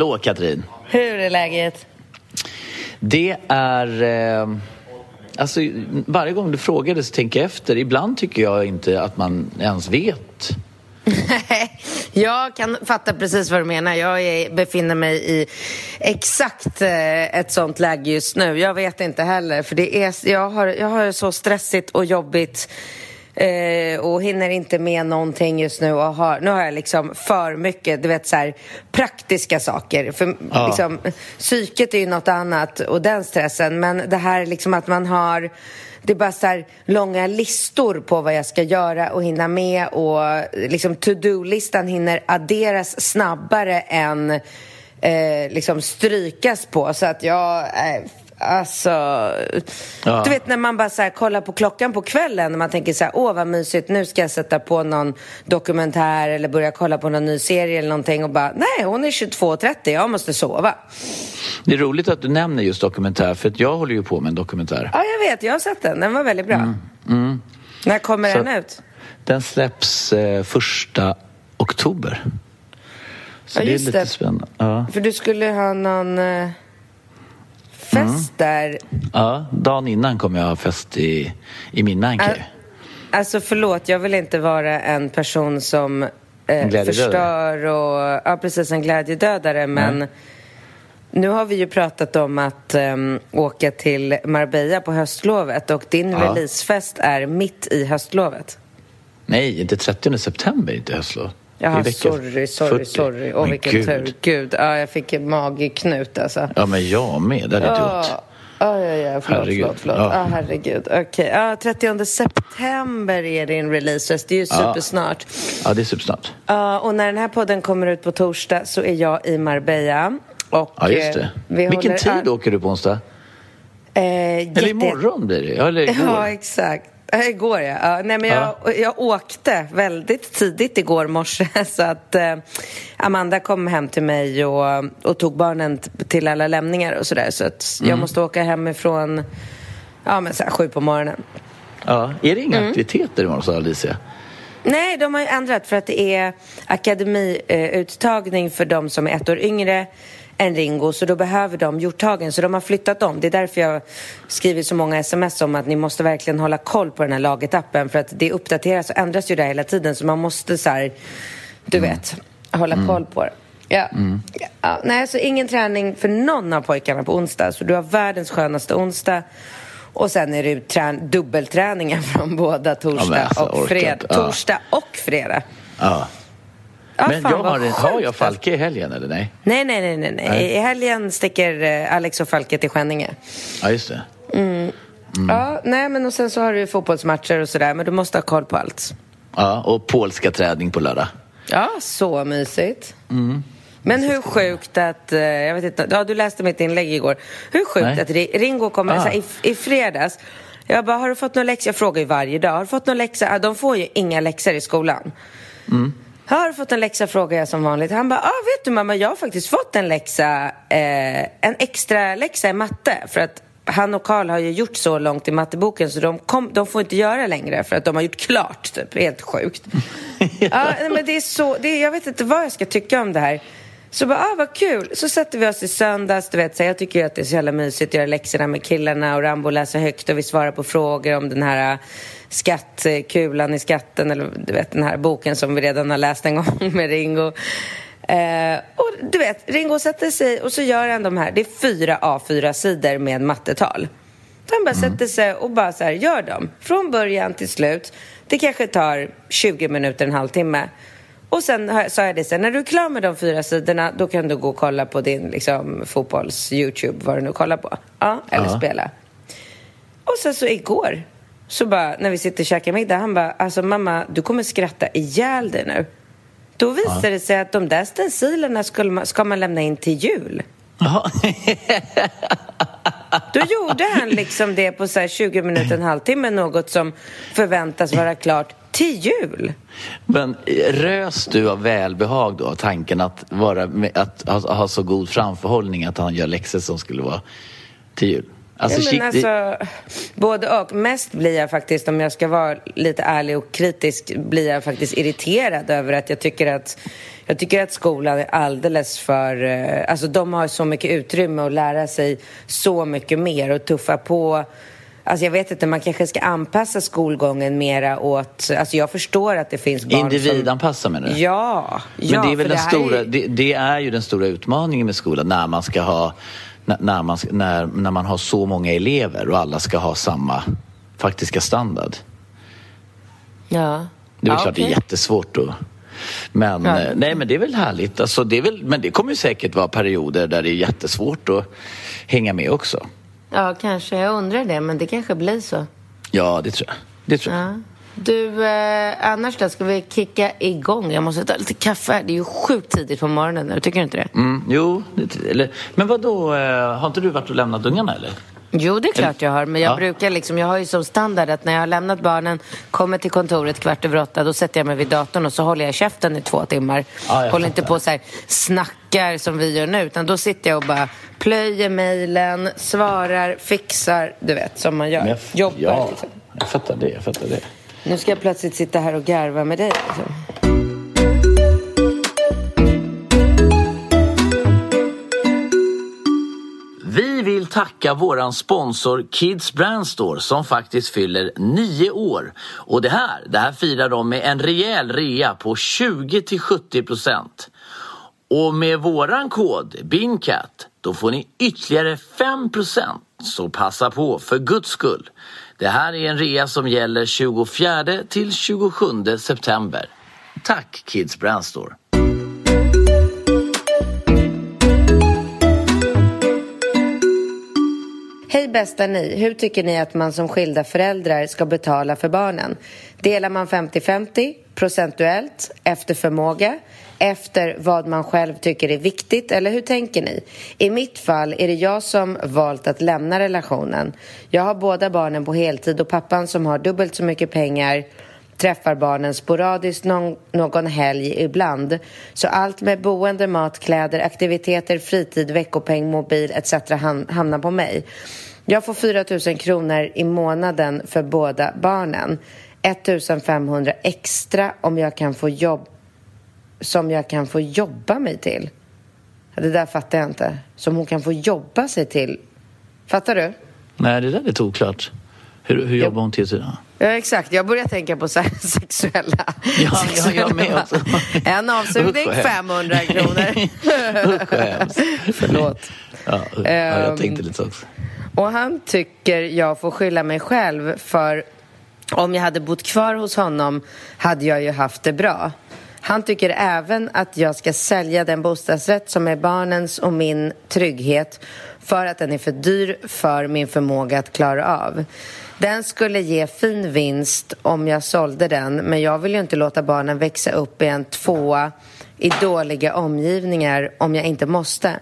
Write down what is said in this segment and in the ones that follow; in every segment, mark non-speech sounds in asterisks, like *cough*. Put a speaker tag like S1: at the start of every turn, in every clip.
S1: Hallå
S2: Katrin!
S1: Hur är läget?
S2: Det är... Eh, alltså, varje gång du frågar så tänker jag efter. Ibland tycker jag inte att man ens vet.
S1: jag kan fatta precis vad du menar. Jag är, befinner mig i exakt eh, ett sånt läge just nu. Jag vet inte heller, för det är, jag, har, jag har så stressigt och jobbigt eh, och hinner inte med någonting just nu. Och har, nu har jag liksom för mycket, du vet så här, praktiska saker. För
S2: Ja.
S1: liksom, psyket är ju något annat och den stressen. Men det här liksom att man har det är bara så här långa listor på vad jag ska göra och hinna med och liksom to-do-listan hinner adderas snabbare än eh, liksom strykas på så att jag eh, Alltså,
S2: Ja.
S1: du vet när man bara så här, kollar på klockan på kvällen och man tänker så här, åh vad mysigt, nu ska jag sätta på någon dokumentär eller börja kolla på någon ny serie eller någonting och bara, nej hon är 22.30, jag måste sova.
S2: Det är roligt att du nämner just dokumentär för att jag håller ju på med en dokumentär.
S1: Ja, jag vet, jag har sett den, den var väldigt bra. När kommer
S2: Så-
S1: den ut?
S2: Den släpps eh, första oktober. Så
S1: Ja,
S2: det är lite
S1: det.
S2: spännande. Ja.
S1: För du skulle ha någon eh, fest där.
S2: ja, dagen innan kommer jag ha fest i, i min mancave.
S1: Ä- Alltså förlåt, jag vill inte vara en person som eh, förstör och, ja precis, en glädjedödare men nu har vi ju pratat om att ehm, åka till Marbella på höstlovet och din
S2: Ja.
S1: releasefest är mitt i höstlovet.
S2: Nej, inte 30 september, inte höstlov. Är vecka
S1: sorry, sorry,
S2: 40.
S1: sorry. Åh,
S2: Men
S1: vilken
S2: gud.
S1: tur. Gud, ja, jag fick en magknut alltså.
S2: Ja, men jag med. Det hade jag
S1: Ja,
S2: gjort.
S1: ja, ja, ja, förlåt,
S2: Herregud.
S1: förlåt, förlåt.
S2: Ja.
S1: Ja. herregud. Okej, ja, 30 september är din release, det är ju supersnart.
S2: Ja, det är supersnart.
S1: Ja, och när den här podden kommer ut på torsdag så är jag i Marbella. Och,
S2: Ja, just
S1: eh,
S2: det.
S1: vi
S2: Vilken tid
S1: all-
S2: åker du på onsdag?
S1: Eh,
S2: Eller
S1: jätte-
S2: imorgon blir det. Ja, Eller *laughs* igår.
S1: Ja, exakt. Ja, Igår, ja. ja nej, men
S2: Ja.
S1: jag, jag åkte väldigt tidigt igår morse *laughs* så att eh, Amanda kom hem till mig och, och tog barnen till alla lämningar och sådär. Så att jag
S2: Mm.
S1: måste åka hemifrån ja, men så här, sju på morgonen.
S2: Ja. Är det inga
S1: Mm.
S2: aktiviteter imorgon, sa Alicia?
S1: Nej, de har ju ändrat för att det är akademiuttagning för de som är ett år yngre än Ringo, så då behöver de hjorthagen. Så de har flyttat om. Det är därför jag skriver så många sms om att ni måste verkligen hålla koll på den här lagetappen för att det uppdateras och ändras ju där hela tiden så man måste så här, du vet, hålla koll på det. Ja. Ja, nej, så ingen träning för någon av pojkarna på onsdag. Så du har världens skönaste onsdag. Och sen är det trän- dubbelträningar *laughs* från båda torsdag
S2: men alltså,
S1: och.
S2: Ja.
S1: Torsdag och fredag.
S2: Ja.
S1: Ja,
S2: Men
S1: fan,
S2: jag har, har jag Falke i helgen, eller nej?
S1: Nej, nej, nej, nej, nej. I helgen sticker eh, Alex och Falke till Skänninge.
S2: Ja, just det. Mm.
S1: Ja, nej, men och sen så har du fotbollsmatcher och sådär, men du måste ha koll på allt.
S2: Ja, och polska träning på lördag.
S1: Ja, så mysigt.
S2: Mm.
S1: Men hur sjukt att, eh, jag vet inte, ja du läste mitt inlägg igår. Hur sjukt
S2: Nej.
S1: att Ri- Ringo kommer,
S2: Ah.
S1: i, i fredags, jag bara, har du fått någon läxa? Jag frågar ju varje dag, har du fått någon läxa? De får ju inga läxor i skolan.
S2: Mm.
S1: Har fått en läxa? frågar jag som vanligt. Han bara, ah, vet du mamma, jag har faktiskt fått en läxa, eh, en extra läxa i matte. För att han och Karl har ju gjort så långt i matteboken så de, kom, de får inte göra längre för att de har gjort klart, typ. Helt sjukt. *laughs* ja, men det är så, det jag vet inte vad jag ska tycka om det här. Så bara, ah vad kul. Så sätter vi oss i söndags, du vet, så jag tycker ju att det är så jävla mysigt att göra läxorna med killarna och Rambo läser högt och vi svarar på frågor om den här skattkulan i skatten eller du vet den här boken som vi redan har läst en gång *laughs* med Ringo. Eh, och du vet, Ringo sätter sig och så gör han de här, det är fyra A4-sidor med mattetal. Han bara mm. sätter sig och bara så här, gör dem. Från början till slut. Det kanske tar 20 minuter, en halvtimme. Och sen sa jag det sen, när du är klar med de fyra sidorna då kan du gå och kolla på din liksom, fotbolls-Youtube, vad du nu kollar på. Ja, eller ja. spela. Och sen så igår, så bara när vi sitter och käkar middag, han bara, alltså mamma, du kommer skratta ihjäl dig nu. Då visade ja. det sig att de där stencilerna ska man, ska man lämna in till jul. Då gjorde han liksom det på så 20 minuter, en halvtimme, något som förväntas vara klart till jul.
S2: Men rös du av välbehag då, tanken att, vara, att ha, ha så god framförhållning att han gör läxor som skulle vara till jul?
S1: Alltså, ja, alltså, både och. Mest blir jag faktiskt, om jag ska vara lite ärlig och kritisk, blir jag faktiskt irriterad över att jag tycker att jag tycker att skolan är alldeles för... Eh, alltså de har så mycket utrymme att lära sig så mycket mer och tuffa på. Alltså jag vet inte, man kanske ska anpassa skolgången mera åt... Alltså jag förstår att det finns barn
S2: Individanpassa som... menar du?
S1: Ja,
S2: Men ja, det är väl den stora... Är... Det, det, är ju den stora utmaningen med skolan, när man ska ha... När man, när, när man har så många elever och alla ska ha samma faktiska standard.
S1: Ja.
S2: Det är
S1: ja,
S2: klart okay. det är jättesvårt att men, ja. Eh, nej, men det är väl härligt. Alltså, det är väl, men det kommer säkert vara perioder där det är jättesvårt att hänga med också.
S1: Ja, kanske. Jag undrar det, men det kanske blir så.
S2: Ja, det tror jag. Det tror jag.
S1: Ja. Du, eh, annars då? Ska vi kicka igång? Jag måste ta lite kaffe. Det är ju sjukt tidigt på morgonen nu. Tycker du inte det?
S2: Mm, jo, eller, men vad då? Eh, har inte du varit och lämnat ungarna eller?
S1: Jo, det är klart jag har. Men jag ja. brukar liksom, jag har ju som standard att när jag har lämnat barnen, kommer till kontoret kvart över åtta, då sätter jag mig vid datorn och så håller jag käften i två timmar. Ja, håller inte på så här, snackar som vi gör nu, utan då sitter jag och bara plöjer mejlen, svarar, fixar, du vet, som man gör. Jobbar
S2: ja, liksom. jag fattar det, jag fattar det.
S1: Nu ska jag plötsligt sitta här och garva med dig. Liksom.
S2: Vi vill tacka våran sponsor Kids Brand Store som faktiskt fyller nio år. Och det här, det här firar de med en rejäl rea på 20-70% Och med våran kod BINCAT då får ni ytterligare 5% Så passa på för guds skull. Det här är en rea som gäller 24 till 27 september. Tack Kids Brand Store.
S1: Bästa ni! Hur tycker ni att man som skilda föräldrar ska betala för barnen? Delar man 50-50, procentuellt, efter förmåga, efter vad man själv tycker är viktigt, eller hur tänker ni? I mitt fall är det jag som valt att lämna relationen. Jag har båda barnen på heltid och pappan som har dubbelt så mycket pengar träffar barnen sporadiskt någon, någon helg ibland. Så allt med boende, mat, kläder, aktiviteter, fritid, veckopeng, mobil etc. hamnar på mig. Jag får 4 000 kronor i månaden för båda barnen. 1 500 extra om jag kan få jobb som jag kan få jobba mig till. Det där fattar jag inte. Som hon kan få jobba sig till. Fattar du?
S2: Nej, det där är lite oklart. Hur, hur jobbar hon till sig då?
S1: Ja, exakt. Jag börjar tänka på så *laughs* sexuella...
S2: Ja, sexuella. jag med också.
S1: En avsugning, 500 kronor. *laughs*
S2: Usch vad hemskt.
S1: Förlåt.
S2: Ja, ja, jag tänkte lite så också.
S1: Och han tycker jag får skylla mig själv för om jag hade bott kvar hos honom hade jag ju haft det bra. Han tycker även att jag ska sälja den bostadsrätt som är barnens och min trygghet för att den är för dyr för min förmåga att klara av. Den skulle ge fin vinst om jag sålde den men jag vill ju inte låta barnen växa upp i en tvåa i dåliga omgivningar om jag inte måste.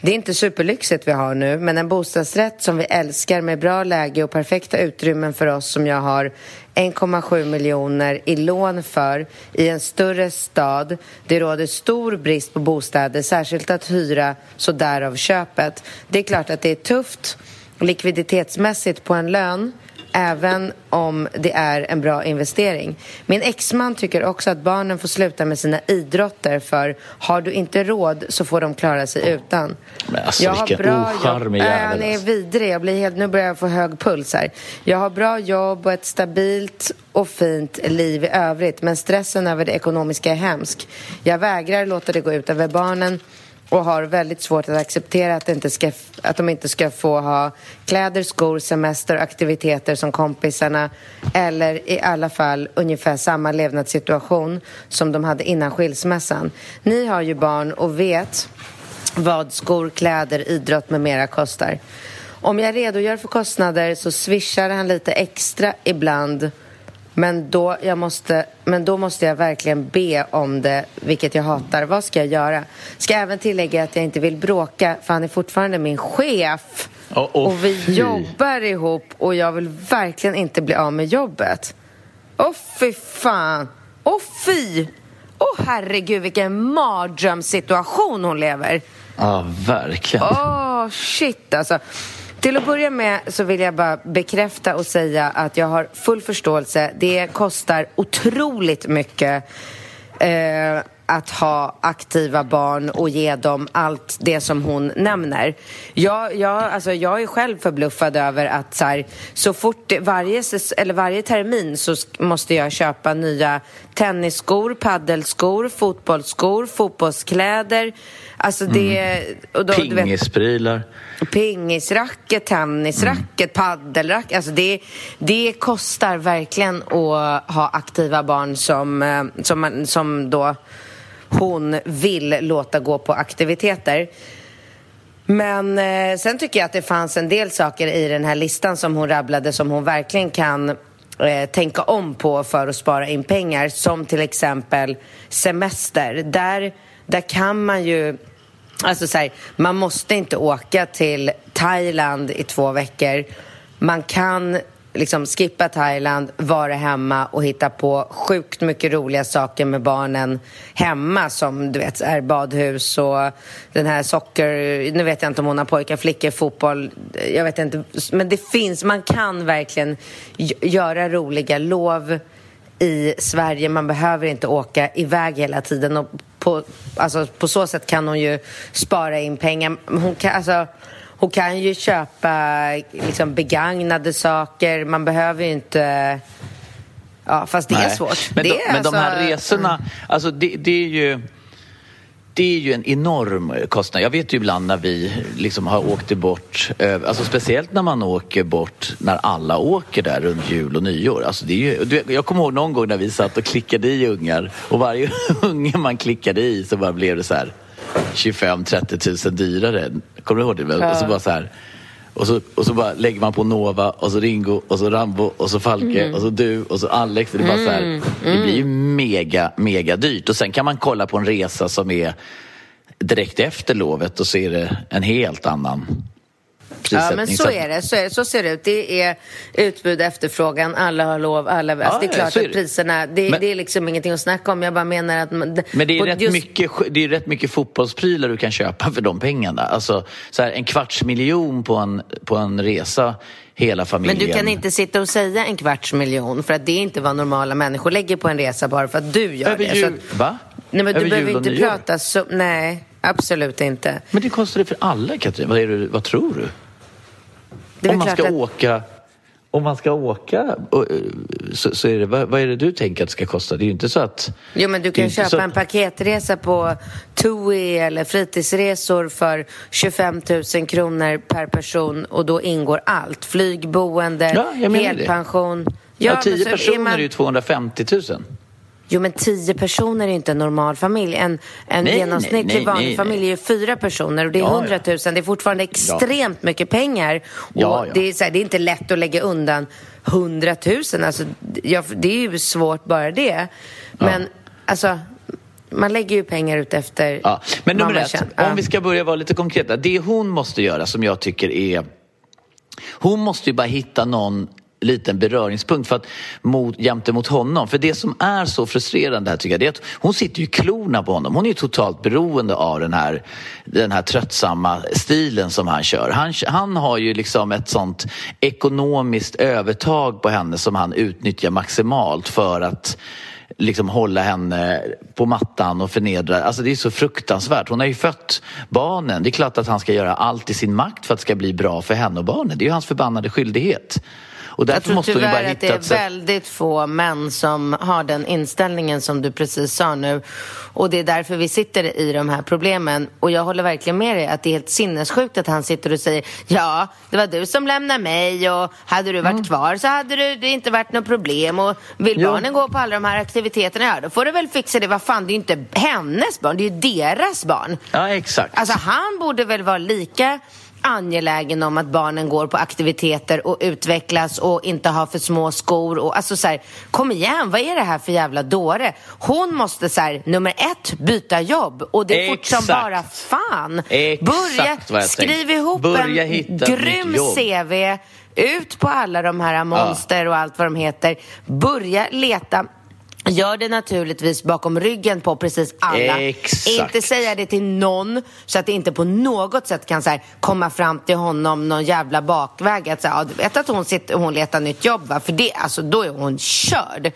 S1: Det är inte superlyxigt vi har nu, men en bostadsrätt som vi älskar med bra läge och perfekta utrymmen för oss som jag har 1,7 miljoner i lån för i en större stad. Det råder stor brist på bostäder, särskilt att hyra, så därav köpet. Det är klart att det är tufft likviditetsmässigt på en lön även om det är en bra investering. Min exman tycker också att barnen får sluta med sina idrotter för har du inte råd så får de klara sig utan.
S2: Men alltså, jag vilken ocharmig
S1: jävel. Han är vidrig. Jag blir helt, nu börjar jag få hög puls här. Jag har bra jobb och ett stabilt och fint liv i övrigt men stressen över det ekonomiska är hemsk. Jag vägrar låta det gå ut över barnen och har väldigt svårt att acceptera att, inte ska, att de inte ska få ha kläder, skor, semester och aktiviteter som kompisarna eller i alla fall ungefär samma levnadssituation som de hade innan skilsmässan. Ni har ju barn och vet vad skor, kläder, idrott med mera kostar. Om jag redogör för kostnader så swishar han lite extra ibland men då, jag måste, men då måste jag verkligen be om det, vilket jag hatar. Vad ska jag göra? Ska jag även tillägga att jag inte vill bråka, för han är fortfarande min chef.
S2: Oh, oh,
S1: och vi
S2: fy.
S1: jobbar ihop och jag vill verkligen inte bli av med jobbet. Åh, oh, fy fan! Åh, oh, fy! Åh, oh, herregud, vilken mardrömssituation hon lever.
S2: Ja, verkligen.
S1: Åh, shit alltså. Till att börja med så vill jag bara bekräfta och säga att jag har full förståelse. Det kostar otroligt mycket eh, att ha aktiva barn och ge dem allt det som hon nämner. Jag, jag, alltså jag är själv förbluffad över att så, här, så fort det, varje, eller varje termin så måste jag köpa nya tennisskor, paddelskor, fotbollsskor, fotbollskläder. Alltså det... Mm.
S2: Och då, Pingisprylar.
S1: Pingisracket, tennisracket, mm. paddelracket. Alltså det, det kostar verkligen att ha aktiva barn som, eh, som, som då hon vill låta gå på aktiviteter. Men eh, sen tycker jag att det fanns en del saker i den här listan som hon rabblade som hon verkligen kan eh, tänka om på för att spara in pengar. Som till exempel semester. Där, där kan man ju Alltså så här, man måste inte åka till Thailand i två veckor. Man kan liksom skippa Thailand, vara hemma och hitta på sjukt mycket roliga saker med barnen hemma som du vet är badhus och den här socker... Nu vet jag inte om hon har pojkar, flickor, fotboll. Jag vet inte. Men det finns, man kan verkligen göra roliga lov i Sverige. Man behöver inte åka iväg hela tiden. Och på, alltså, på så sätt kan hon ju spara in pengar. Hon kan, alltså, hon kan ju köpa liksom, begagnade saker. Man behöver ju inte... Ja, fast det
S2: Nej.
S1: är svårt.
S2: Men,
S1: det
S2: de, men de här
S1: alltså-
S2: resorna, alltså det, det är ju det är ju en enorm kostnad. Jag vet ju ibland när vi liksom har åkt bort, alltså speciellt när man åker bort när alla åker där runt jul och nyår. Alltså det är ju, jag kommer ihåg någon gång när vi satt och klickade i ungar och varje *laughs* unge man klickade i så bara blev det så här 25-30 tusen dyrare. Kommer du ihåg det? Ja. Och så bara så här, och så, och så bara lägger man på Nova och så Ringo och så Rambo och så Falke mm. och så du och så Alex. Det, är bara så här, mm. det blir ju mega, mega dyrt. Och sen kan man kolla på en resa som är direkt efter lovet och så är det en helt annan
S1: Ja, men så är, det, så är det. Så ser det ut. Det är utbud, efterfrågan, alla har lov, alla... Ja, alltså, det är klart är att priserna, det, men, det, är liksom ingenting att snacka om. Jag bara menar att...
S2: Men det är, rätt, just... mycket, det är rätt mycket fotbollsprylar du kan köpa för de pengarna. Alltså, så här, en kvarts miljon på en, på en resa hela familjen.
S1: Men du kan inte sitta och säga en kvarts miljon för att det är inte vad normala människor lägger på en resa bara för att du gör
S2: Över
S1: det.
S2: Jul, att, va?
S1: Nej, men
S2: Över
S1: du behöver inte prata så... Nej, absolut inte.
S2: Men det kostar det för alla, Katrin. Vad, det, vad tror du?
S1: Det
S2: om man ska
S1: att...
S2: åka om man ska åka så, så är det, vad, vad, är det du tänker att det ska kosta? Det är ju inte så att...
S1: Jo, men du kan köpa så... en paketresa på TUI eller fritidsresor för 25 000 kronor per person och då ingår allt. Flyg, boende,
S2: ja,
S1: helpension.
S2: Ja, ja, tio personer är, man... är ju 250 000.
S1: Jo, men tio personer är inte en normal familj. En, en
S2: nej,
S1: genomsnittlig
S2: nej,
S1: vanlig
S2: nej,
S1: familj är ju fyra personer och det är hundratusen. Ja, Det är fortfarande extremt mycket pengar. Och
S2: ja,
S1: Det, är så här, det är inte lätt att lägga undan hundratusen. Alltså, ja, det är ju svårt bara det. Men alltså, man lägger ju pengar ut efter
S2: ja. Men nummer ett, om vi ska börja vara lite konkreta. Det hon måste göra som jag tycker är... Hon måste ju bara hitta någon liten beröringspunkt för att mot, jämte mot honom. För det som är så frustrerande här tycker jag, det är att hon sitter ju i klorna på honom. Hon är ju totalt beroende av den här, den här tröttsamma stilen som han kör. Han, han har ju liksom ett sånt ekonomiskt övertag på henne som han utnyttjar maximalt för att liksom hålla henne på mattan och förnedra. Alltså det är så fruktansvärt. Hon har ju fött barnen. Det är klart att han ska göra allt i sin makt för att det ska bli bra för henne och barnen. Det är ju hans förbannade skyldighet.
S1: Och därför jag tror måste tyvärr bara att det är väldigt få män som har den inställningen som du precis sa nu. Och det är därför vi sitter i de här problemen. Och jag håller verkligen med dig att det är helt sinnessjukt att han sitter och säger ja, det var du som lämnade mig och hade du varit mm. kvar så hade det inte varit något problem. Och vill jo. barnen gå på alla de här aktiviteterna, ja då får du väl fixa det. Vad fan, det är ju inte hennes barn, det är ju deras barn.
S2: Ja, exakt.
S1: Alltså han borde väl vara lika angelägen om att barnen går på aktiviteter och utvecklas och inte har för små skor. Och, alltså så här, kom igen, vad är det här för jävla dåre? Hon måste så här, nummer ett, byta jobb och det är fort som bara fan.
S2: Exakt
S1: Börja, skriv ihop Börja en grym CV ut på alla de här monster och allt vad de heter. Börja leta Gör det naturligtvis bakom ryggen på precis alla.
S2: Exakt.
S1: Inte säga det till någon så att det inte på något sätt kan så här, komma fram till honom någon jävla bakväg. Att, så här, ja, du vet att hon, sitter, hon letar nytt jobb va? För det, alltså, då är hon körd.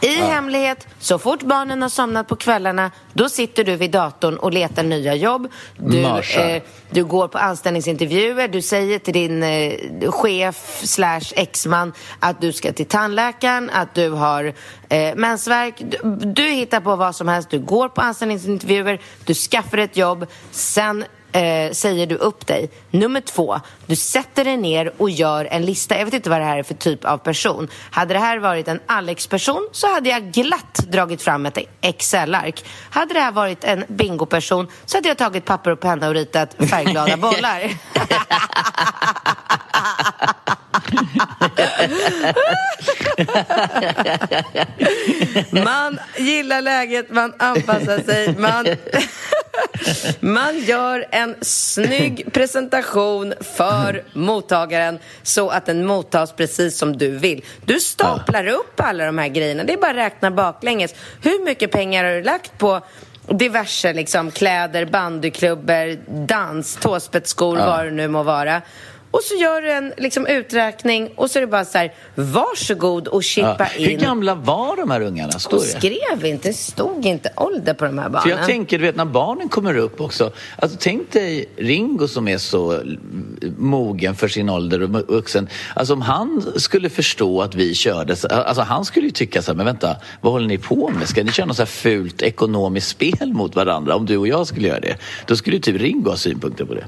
S1: I ja. hemlighet, så fort barnen har somnat på kvällarna, då sitter du vid datorn och letar nya jobb. Du, eh, du går på anställningsintervjuer, du säger till din eh, chef slash exman att du ska till tandläkaren, att du har eh, mensvärk. Du, du hittar på vad som helst, du går på anställningsintervjuer, du skaffar ett jobb, sen eh, säger du upp dig. Nummer två, du sätter dig ner och gör en lista. Jag vet inte vad det här är för typ av person. Hade det här varit en Alex-person så hade jag glatt dragit fram ett Excel-ark. Hade det här varit en bingo-person så hade jag tagit papper och penna och ritat färgglada *laughs* bollar. *laughs* man gillar läget, man anpassar sig, man, man gör en snygg presentation för mottagaren så att den mottas precis som du vill. Du staplar upp alla de här grejerna. Det är bara att räkna baklänges. Hur mycket pengar har du lagt på diverse liksom, kläder, bandyklubbor, dans, tåspetsskor, ja. vad det nu må vara. Och så gör du en liksom, uträkning och så är det bara så här, varsågod och chippa ja.
S2: in. Hur gamla var de här ungarna?
S1: Står de skrev inte, stod inte ålder på de här barnen.
S2: För jag tänker, du vet när barnen kommer upp också. Alltså tänk dig Ringo som är så mogen för sin ålder och vuxen. Alltså om han skulle förstå att vi körde, alltså han skulle ju tycka så här, men vänta, vad håller ni på med? Ska ni köra något så här fult ekonomiskt spel mot varandra? Om du och jag skulle göra det. Då skulle ju typ Ringo ha synpunkter på det.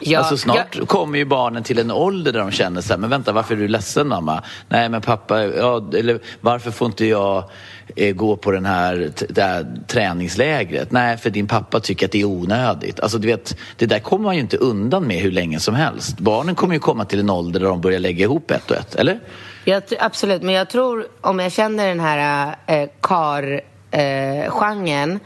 S2: Ja, alltså snart ja. kommer ju barnen till en ålder där de känner så här, men vänta varför är du ledsen mamma? Nej men pappa, ja, eller varför får inte jag eh, gå på den här, det här träningslägret? Nej, för din pappa tycker att det är onödigt. Alltså du vet, det där kommer man ju inte undan med hur länge som helst. Barnen kommer ju komma till en ålder där de börjar lägga ihop ett och ett, eller?
S1: Jag, absolut, men jag tror om jag känner den här eh, kar-genren eh,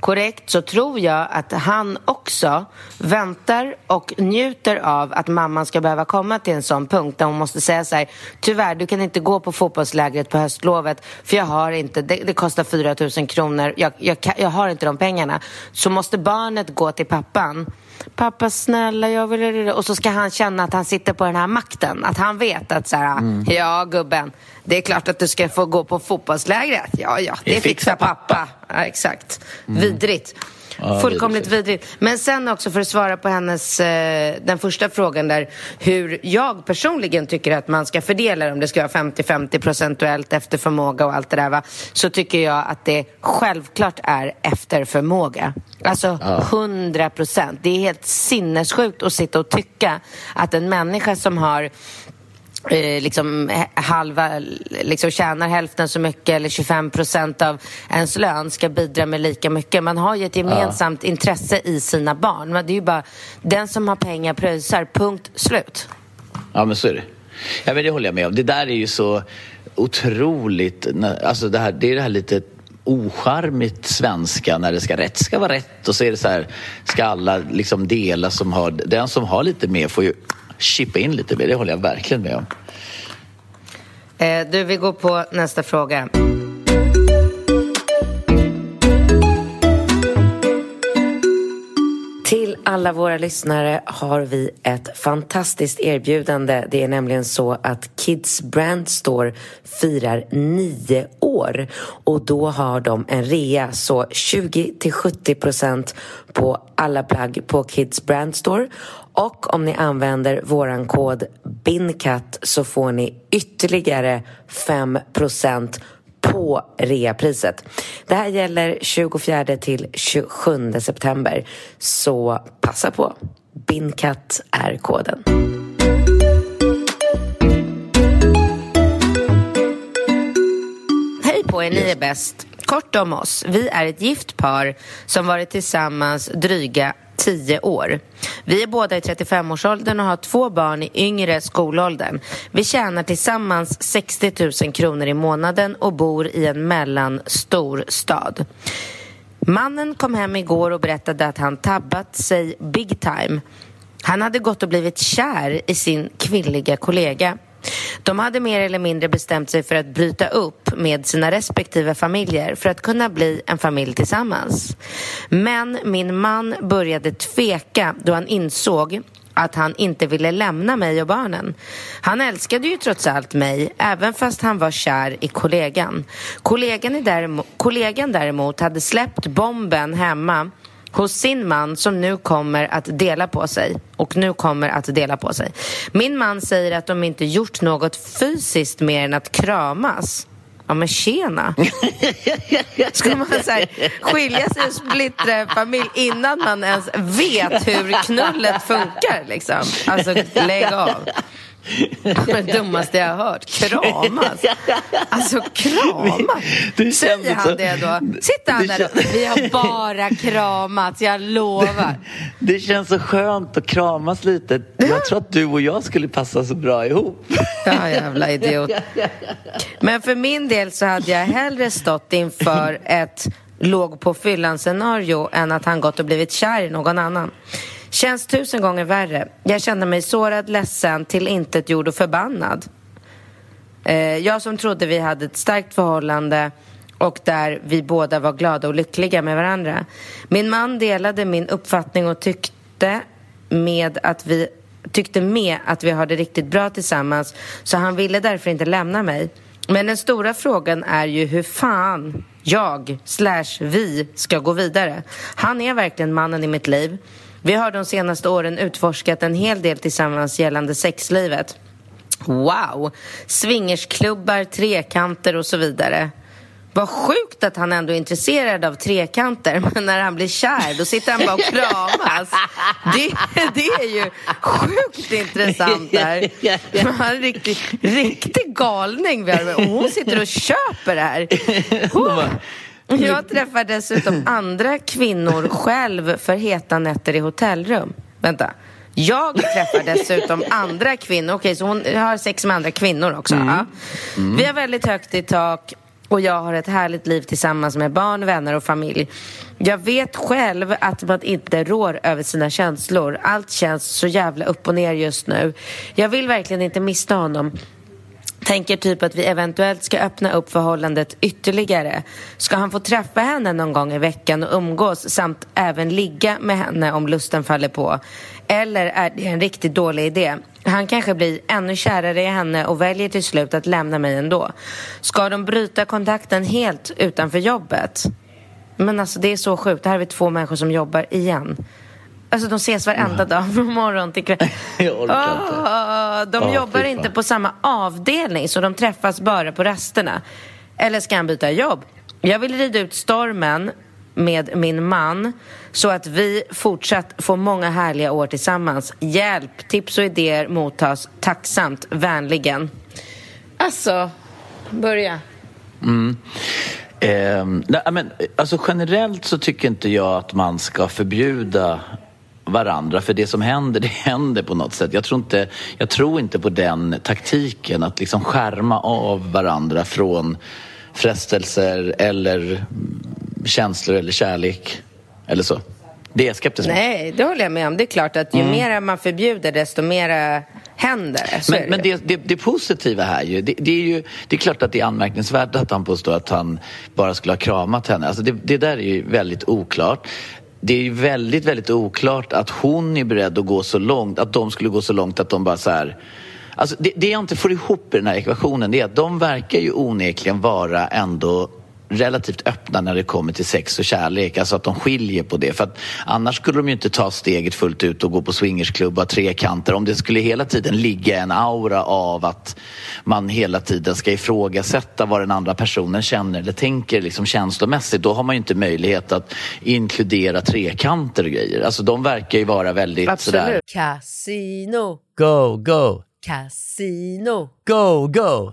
S1: korrekt så tror jag att han också väntar och njuter av att mamman ska behöva komma till en sån punkt där hon måste säga så här tyvärr, du kan inte gå på fotbollslägret på höstlovet för jag har inte, det, det kostar 4 000 kronor, jag, jag, jag har inte de pengarna. Så måste barnet gå till pappan pappa snälla jag vill och så ska han känna att han sitter på den här makten att han vet att så här, mm. ja gubben det är klart att du ska få gå på fotbollslägret ja ja det, det fixar pappa, pappa. Ja, exakt mm. vidrigt Ja, Fullkomligt vidrigt. Men sen också för att svara på hennes, eh, den första frågan där, hur jag personligen tycker att man ska fördela om det ska vara 50-50 procentuellt efter förmåga och allt det där va, så tycker jag att det självklart är efter förmåga. Alltså ja. procent. Det är helt sinnessjukt att sitta och tycka att en människa som har Eh, liksom halva, liksom tjänar hälften så mycket eller 25 procent av ens lön ska bidra med lika mycket. Man har ju ett gemensamt ja. intresse i sina barn. Det är ju bara den som har pengar pröjsar, punkt slut.
S2: Ja, men så är det. Ja, men det håller jag med om. Det där är ju så otroligt... Alltså det, här, det är det här lite ocharmigt svenska när det ska rätt ska vara rätt och så är det så här ska alla liksom dela som har den som har lite mer får ju chippa in lite mer. Det håller jag verkligen med om.
S1: Eh, du, vi går på nästa fråga. Till alla våra lyssnare har vi ett fantastiskt erbjudande. Det är nämligen så att Kids Brand Store firar nio år och då har de en rea så 20-70% på alla plagg på Kids Brand Store och om ni använder våran kod BINCAT så får ni ytterligare 5% på reapriset. Det här gäller 24 till 27 september, så passa på. Binkat är koden. Hej på er, ni är bäst. Kort om oss. Vi är ett gift par som varit tillsammans dryga tio år. Vi är båda i 35-årsåldern och har två barn i yngre skolåldern. Vi tjänar tillsammans 60 000 kronor i månaden och bor i en mellanstor stad. Mannen kom hem igår och berättade att han tabbat sig big time. Han hade gått och blivit kär i sin kvinnliga kollega. De hade mer eller mindre bestämt sig för att bryta upp med sina respektive familjer för att kunna bli en familj tillsammans. Men min man började tveka då han insåg att han inte ville lämna mig och barnen. Han älskade ju trots allt mig, även fast han var kär i kollegan. Kollegan, däremot, kollegan däremot hade släppt bomben hemma hos sin man som nu kommer att dela på sig. Och nu kommer att dela på sig. Min man säger att de inte gjort något fysiskt mer än att kramas. Ja men tjena! *laughs* Ska man så här, skilja sig och splittra familj innan man ens vet hur knullet funkar liksom? Alltså lägg av! *laughs* Det dummaste jag har hört. Kramas. Alltså kramas. Säger han det då? Sitter han där och vi har bara kramats, jag lovar.
S2: Det känns så skönt att kramas lite. Jag tror att du och jag skulle passa så bra ihop.
S1: Ja, jävla idiot. Men för min del så hade jag hellre stått inför ett låg på fyllan-scenario än att han gått och blivit kär i någon annan. Känns tusen gånger värre. Jag kände mig sårad, ledsen, tillintetgjord och förbannad. Eh, jag som trodde vi hade ett starkt förhållande och där vi båda var glada och lyckliga med varandra. Min man delade min uppfattning och tyckte med att vi tyckte med att vi har det riktigt bra tillsammans så han ville därför inte lämna mig. Men den stora frågan är ju hur fan jag slash vi ska gå vidare. Han är verkligen mannen i mitt liv. Vi har de senaste åren utforskat en hel del tillsammans gällande sexlivet. Wow! Swingersklubbar, trekanter och så vidare. Vad sjukt att han ändå är intresserad av trekanter, *laughs* men när han blir kär då sitter han bara och kramas. Det, det är ju sjukt intressant *laughs* där. Han är en riktig, riktig galning vi har med. Och hon sitter och köper det här. *laughs* Oh. Jag träffar dessutom *laughs* andra kvinnor själv för heta nätter i hotellrum. Vänta. Jag träffar dessutom andra kvinnor. Okej, okay, så hon har sex med andra kvinnor också. Mm. Ja. Mm. Vi har väldigt högt i tak och jag har ett härligt liv tillsammans med barn, vänner och familj. Jag vet själv att man inte rår över sina känslor. Allt känns så jävla upp och ner just nu. Jag vill verkligen inte mista honom. Tänker typ att vi eventuellt ska öppna upp förhållandet ytterligare. Ska han få träffa henne någon gång i veckan och umgås samt även ligga med henne om lusten faller på? Eller är det en riktigt dålig idé? Han kanske blir ännu kärare i henne och väljer till slut att lämna mig ändå. Ska de bryta kontakten helt utanför jobbet? Men alltså det är så sjukt. Det här är vi två människor som jobbar igen. Alltså de ses varenda dag *laughs* från morgon till kväll. *laughs*
S2: Jag orkar inte.
S1: Oh, de oh, jobbar inte på samma avdelning så de träffas bara på rasterna. Eller ska han byta jobb? Jag vill rida ut stormen med min man så att vi fortsatt får många härliga år tillsammans. Hjälp, tips och idéer mottas tacksamt, vänligen. Alltså, börja.
S2: Mm. Eh, nej, men, alltså generellt så tycker inte jag att man ska förbjuda varandra. För det som händer, *laughs* det händer på något sätt. Jag tror inte, jag tror inte på den taktiken, att liksom skärma av varandra från frestelser eller känslor eller kärlek eller så. Det är jag skeptisk mot.
S1: Nej, det håller jag med om. Det är klart att ju
S2: Mm.
S1: mer man förbjuder, desto mer händer det. Så
S2: Men, men
S1: ju.
S2: det, det, det positiva här ju det, det är ju, det är klart att det är anmärkningsvärt att han påstår att han bara skulle ha kramat henne. Alltså det, det där är ju väldigt oklart. Det är ju väldigt, väldigt oklart att hon är beredd att gå så långt, att de skulle gå så långt att de bara så här Alltså det, det jag inte får ihop i den här ekvationen det är att de verkar ju onekligen vara ändå relativt öppna när det kommer till sex och kärlek. Alltså att de skiljer på det. För att annars skulle de ju inte ta steget fullt ut och gå på swingersklubb och trekanter. Om det skulle hela tiden ligga en aura av att man hela tiden ska ifrågasätta vad den andra personen känner eller tänker liksom känslomässigt. Då har man ju inte möjlighet att inkludera trekanter och grejer. Alltså de verkar ju vara väldigt sådär...
S1: Casino,
S3: Go, go,
S1: casino,
S3: go, go,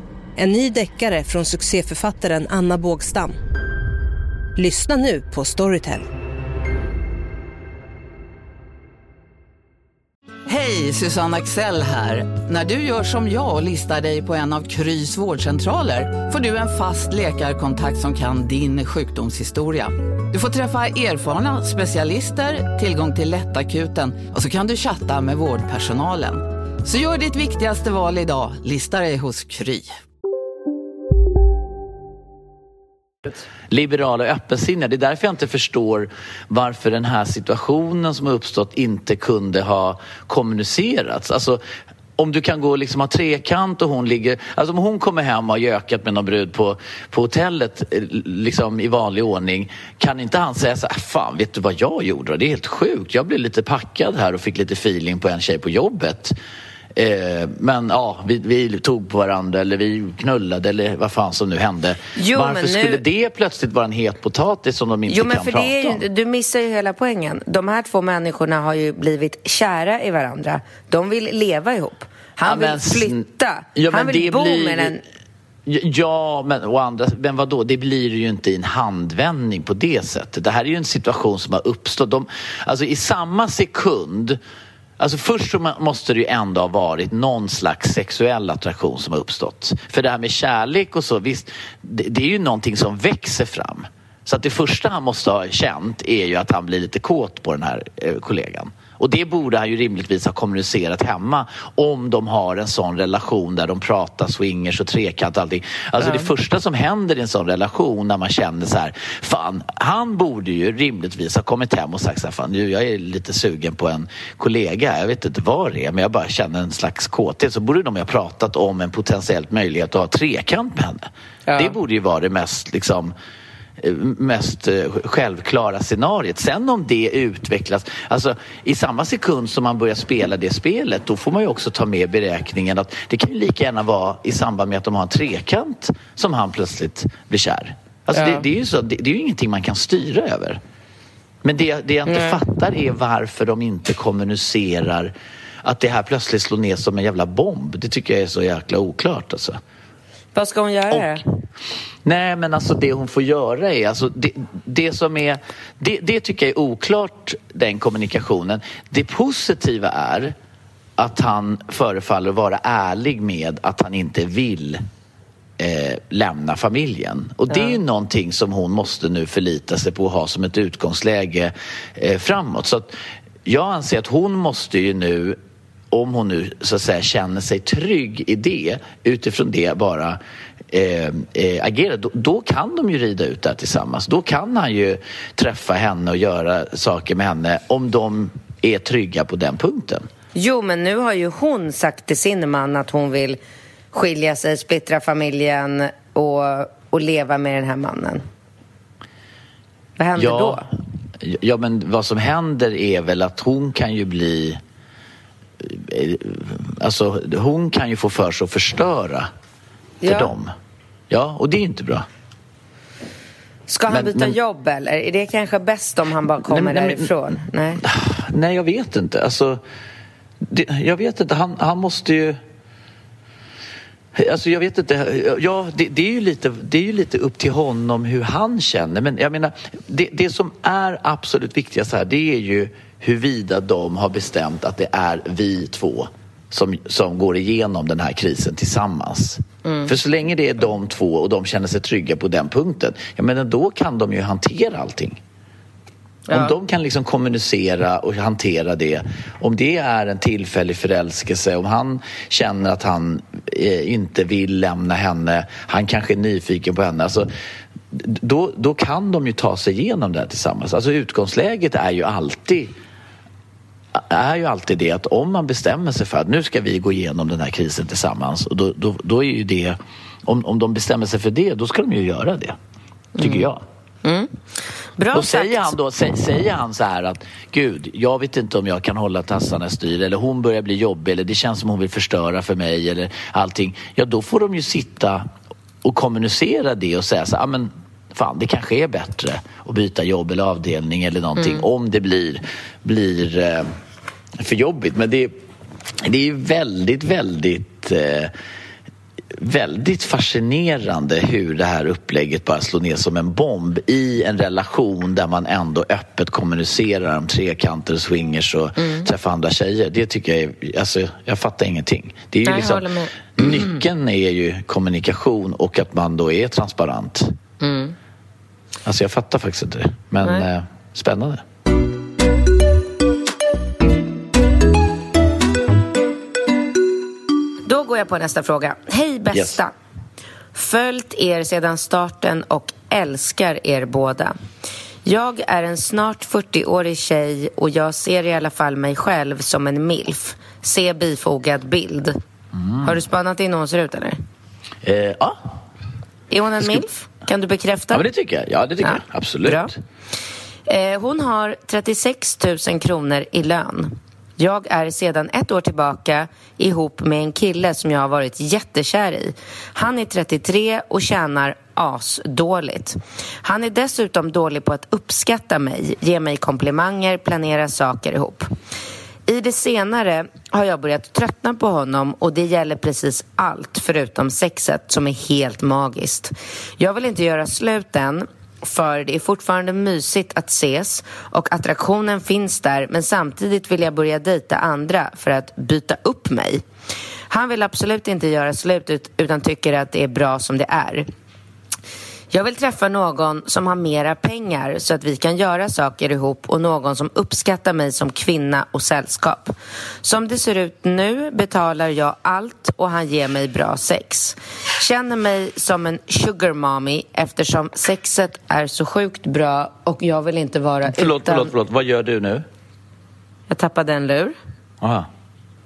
S4: En ny deckare från succéförfattaren Anna Bågstam. Lyssna nu på Storytel.
S5: Hej, Susanne Axel här. När du gör som jag och listar dig på en av Krys vårdcentraler får du en fast läkarkontakt som kan din sjukdomshistoria. Du får träffa erfarna specialister, tillgång till lättakuten och så kan du chatta med vårdpersonalen. Så gör ditt viktigaste val idag, lista dig hos Kry.
S2: Liberala och öppensinniga. Det är därför jag inte förstår varför den här situationen som har uppstått inte kunde ha kommunicerats. Alltså, om du kan gå och liksom ha trekant och hon ligger... Alltså om hon kommer hem och har gökat med någon brud på, på hotellet eh, liksom i vanlig ordning kan inte han säga så här, fan vet du vad jag gjorde? Det är helt sjukt. Jag blev lite packad här och fick lite feeling på en tjej på jobbet. Eh, men ja, vi, vi tog på varandra eller vi knullade eller vad fan som nu hände.
S1: Jo,
S2: Varför
S1: nu-
S2: skulle det plötsligt vara en het potatis som de inte
S1: Jo,
S2: kan prata
S1: är
S2: om?
S1: ju, du missar ju hela poängen. De här två människorna har ju blivit kära i varandra. De vill leva ihop. Han
S2: Ja,
S1: vill flytta.
S2: Ja,
S1: Han vill bo
S2: blir-
S1: med den.
S2: Ja, men, å andra, men vadå? Det blir ju inte i en handvändning på det sättet. Det här är ju en situation som har uppstått. De, alltså i samma sekund Alltså först så måste det ju ändå ha varit någon slags sexuell attraktion som har uppstått. För det här med kärlek och så, visst, det, det är ju någonting som växer fram. Så att det första han måste ha känt är ju att han blir lite kåt på den här eh, kollegan. Och det borde han ju rimligtvis ha kommunicerat hemma om de har en sån relation där de pratar swingers och trekant och allting. Alltså det första som händer i en sån relation när man känner så här, fan, han borde ju rimligtvis ha kommit hem och sagt så här, fan nu jag är lite sugen på en kollega, jag vet inte vad det är, men jag bara känner en slags kåthet. Så borde de ha pratat om en potentiellt möjlighet att ha trekant med henne. Det borde ju vara det mest liksom mest eh, självklara scenariet. Sen om det utvecklas, alltså i samma sekund som man börjar spela det spelet då får man ju också ta med beräkningen att det kan ju lika gärna vara i samband med att de har en trekant som han plötsligt blir kär. Alltså det, det är ju så, det, det är ju ingenting man kan styra över. Men det, det jag inte fattar är varför de inte kommunicerar att det här plötsligt slår ner som en jävla bomb. Det tycker jag är så jäkla oklart alltså.
S1: Vad ska hon göra?
S2: Och, nej, men alltså det hon får göra är... Alltså det, det som är... Det, det tycker jag är oklart, den kommunikationen. Det positiva är att han förefaller vara ärlig med att han inte vill eh, lämna familjen. Och det är ju någonting som hon måste nu förlita sig på och ha som ett utgångsläge eh, framåt. Så att jag anser att hon måste ju nu om hon nu så att säga känner sig trygg i det, utifrån det bara eh, eh, agera, då, då, kan de ju rida ut där tillsammans. Då kan han ju träffa henne och göra saker med henne om de är trygga på den punkten.
S1: Jo, men nu har ju hon sagt till sin man att hon vill skilja sig, splittra familjen och, och leva med den här mannen. Vad händer
S2: ja,
S1: då?
S2: Ja, men vad som händer är väl att hon kan ju bli... eh, Alltså, hon kan ju få för sig att förstöra för
S1: Ja.
S2: dem. Ja, och det är inte bra.
S1: Ska han
S2: Men-
S1: byta
S2: men-
S1: jobb eller? Är det kanske bäst om han bara kommer
S2: Nej, nej,
S1: därifrån? Nej. *sighs*
S2: Nej, jag vet inte. Alltså, det, jag vet inte. Han, han måste ju... Alltså jag vet inte. Ja, det, det, är ju lite, det är ju lite upp till honom hur han känner. Men jag menar, det, det som är absolut viktigast här det är ju huruvida de har bestämt att det är vi två som, som går igenom den här krisen tillsammans. För så länge det är de två och de känner sig trygga på den punkten, jag menar, då kan de ju hantera allting. Om de kan liksom kommunicera och hantera det, om det är en tillfällig förälskelse, om han känner att han eh, inte vill lämna henne, han kanske är nyfiken på henne, alltså, då, då kan de ju ta sig igenom det här tillsammans. Alltså utgångsläget är ju alltid är ju alltid det att om man bestämmer sig för att nu ska vi gå igenom den här krisen tillsammans och då, då, då är ju det, om, om de bestämmer sig för det, då ska de ju göra det, tycker jag.
S1: Bra
S2: Och
S1: sagt.
S2: säger han då, sä, säger han så här att Gud, jag vet inte om jag kan hålla tassarna i styr eller hon börjar bli jobbig eller det känns som hon vill förstöra för mig eller allting. Ja, då får de ju sitta och kommunicera det och säga så här, "Ah, men fan, det kanske är bättre att byta jobb eller avdelning eller någonting om det blir, blir eh, för jobbigt. Men det, det är väldigt, väldigt eh, väldigt fascinerande hur det här upplägget bara slår ner som en bomb i en relation där man ändå öppet kommunicerar om trekanter, swingers och
S1: Mm.
S2: träffa andra tjejer. Det tycker jag är, alltså jag fattar ingenting. Det är ju
S1: jag
S2: liksom, nyckeln är ju kommunikation och att man då är transparent. Alltså jag fattar faktiskt inte det, men
S1: Mm. Nej.
S2: eh, spännande.
S1: Då går jag på nästa fråga. Hej bästa! Följt er sedan starten och älskar er båda. Jag är en snart 40-årig tjej och jag ser i alla fall mig själv som en milf. Se bifogad bild. Har du spanat in hur hon ser ut eller?
S2: Eh, ja.
S1: Är hon en milf? Kan du bekräfta?
S2: ja, det tycker jag. Ja, det tycker
S1: Ja,
S2: jag. Absolut.
S1: bra. Eh, hon har 36 000 kronor i lön. Jag är sedan ett år tillbaka ihop med en kille som jag har varit jättekär i. Han är 33 och tjänar asdåligt. Han är dessutom dålig på att uppskatta mig, ge mig komplimanger, planera saker ihop. I det senare har jag börjat tröttna på honom och det gäller precis allt förutom sexet som är helt magiskt. Jag vill inte göra slut än för det är fortfarande mysigt att ses och attraktionen finns där men samtidigt vill jag börja dejta andra för att byta upp mig. Han vill absolut inte göra slut utan tycker att det är bra som det är. Jag vill träffa någon som har mera pengar så att vi kan göra saker ihop och någon som uppskattar mig som kvinna och sällskap. Som det ser ut nu betalar jag allt och han ger mig bra sex. Känner mig som en sugar mommy eftersom sexet är så sjukt bra och jag vill inte vara
S2: Förlåt,
S1: utan...
S2: förlåt, förlåt. Vad gör du nu?
S1: Jag tappade en lur.
S2: Aha.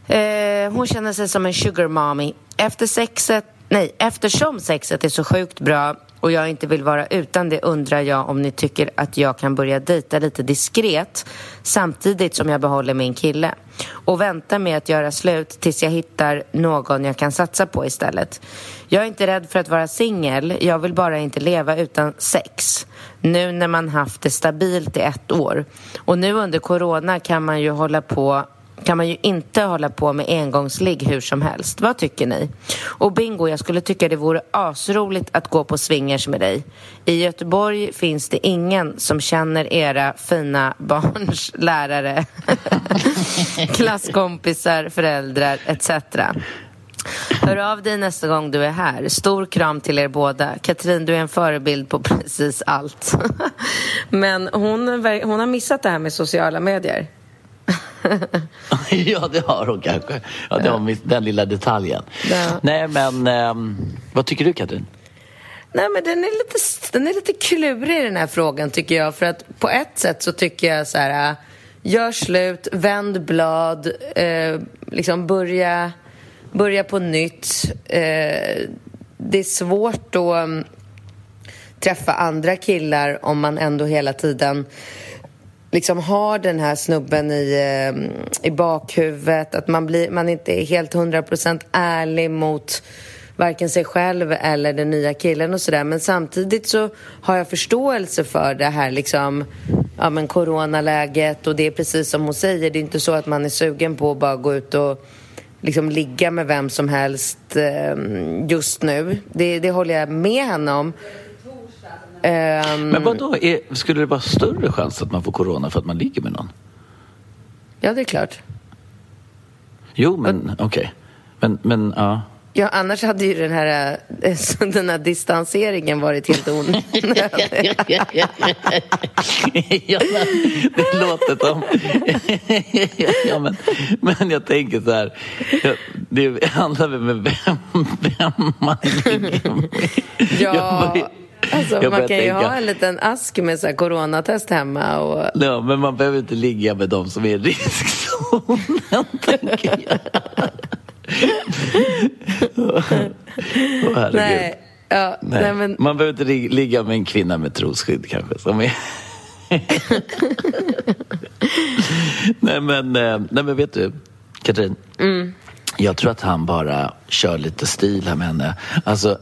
S1: Eh, hon känner sig som en sugar mommy. Efter sexet, nej, eftersom sexet är så sjukt bra och jag inte vill vara utan det undrar jag om ni tycker att jag kan börja dejta lite diskret samtidigt som jag behåller min kille och vänta med att göra slut tills jag hittar någon jag kan satsa på istället. Jag är inte rädd för att vara singel, jag vill bara inte leva utan sex. Nu när man haft det stabilt i ett år. Och nu under corona kan man ju hålla på kan man ju inte hålla på med engångsligg hur som helst. Vad tycker ni? Och Bingo, jag skulle tycka det vore asroligt att gå på swingers med dig. I Göteborg finns det ingen som känner era fina *laughs* barns lärare, *laughs* klasskompisar, föräldrar etc. Hör av dig nästa gång du är här. Stor kram till er båda. Katrin, du är en förebild på precis allt. *laughs* Men hon, hon har missat det här med sociala medier
S2: ja, det har hon kanske. Ja, det har den lilla detaljen.
S1: Ja.
S2: Nej, men um, vad tycker du, Katrin?
S1: Nej, men den är, lite, den är lite klurig den här frågan tycker jag. För att på ett sätt så tycker jag så här, gör slut, vänd blad, eh, liksom börja, börja på nytt. Eh, det är svårt att um, träffa andra killar om man ändå hela tiden liksom har den här snubben i, ehm, i bakhuvudet. Att man, blir, man inte är helt hundra procent ärlig mot varken sig själv eller den nya killen och sådär. Men samtidigt så har jag förståelse för det här liksom, ja men coronaläget och det är precis som hon säger, det är inte så att man är sugen på att bara gå ut och liksom ligga med vem som helst ehm, just nu. Det, det håller jag med henne om.
S2: Um, Men vad då? skulle det vara större chans att man får corona för att man ligger med någon?
S1: Ja, det är klart.
S2: Jo, men okej. Okay. Men, men ja.
S1: Ja, annars hade ju den här, eh, *laughs* den här distanseringen varit helt onödig. *laughs*
S2: ja, det låter som... *laughs* ja, men, men jag tänker så här. Det handlar väl med vem, vem man ligger med.
S1: Ja. Alltså, man kan ju ha en liten ask med så här coronatest hemma. Och...
S2: Ja, men man behöver inte ligga med dem som är i riskzonen, *laughs* tänker jag. oh,
S1: nej, ja, nej. nej men...
S2: Man behöver inte ligga med en kvinna med trosskydd kanske. Som är... *laughs* nej, men, eh, nej men vet du, Katrin.
S1: Mm.
S2: Jag tror att han bara kör lite stil här med henne. Alltså,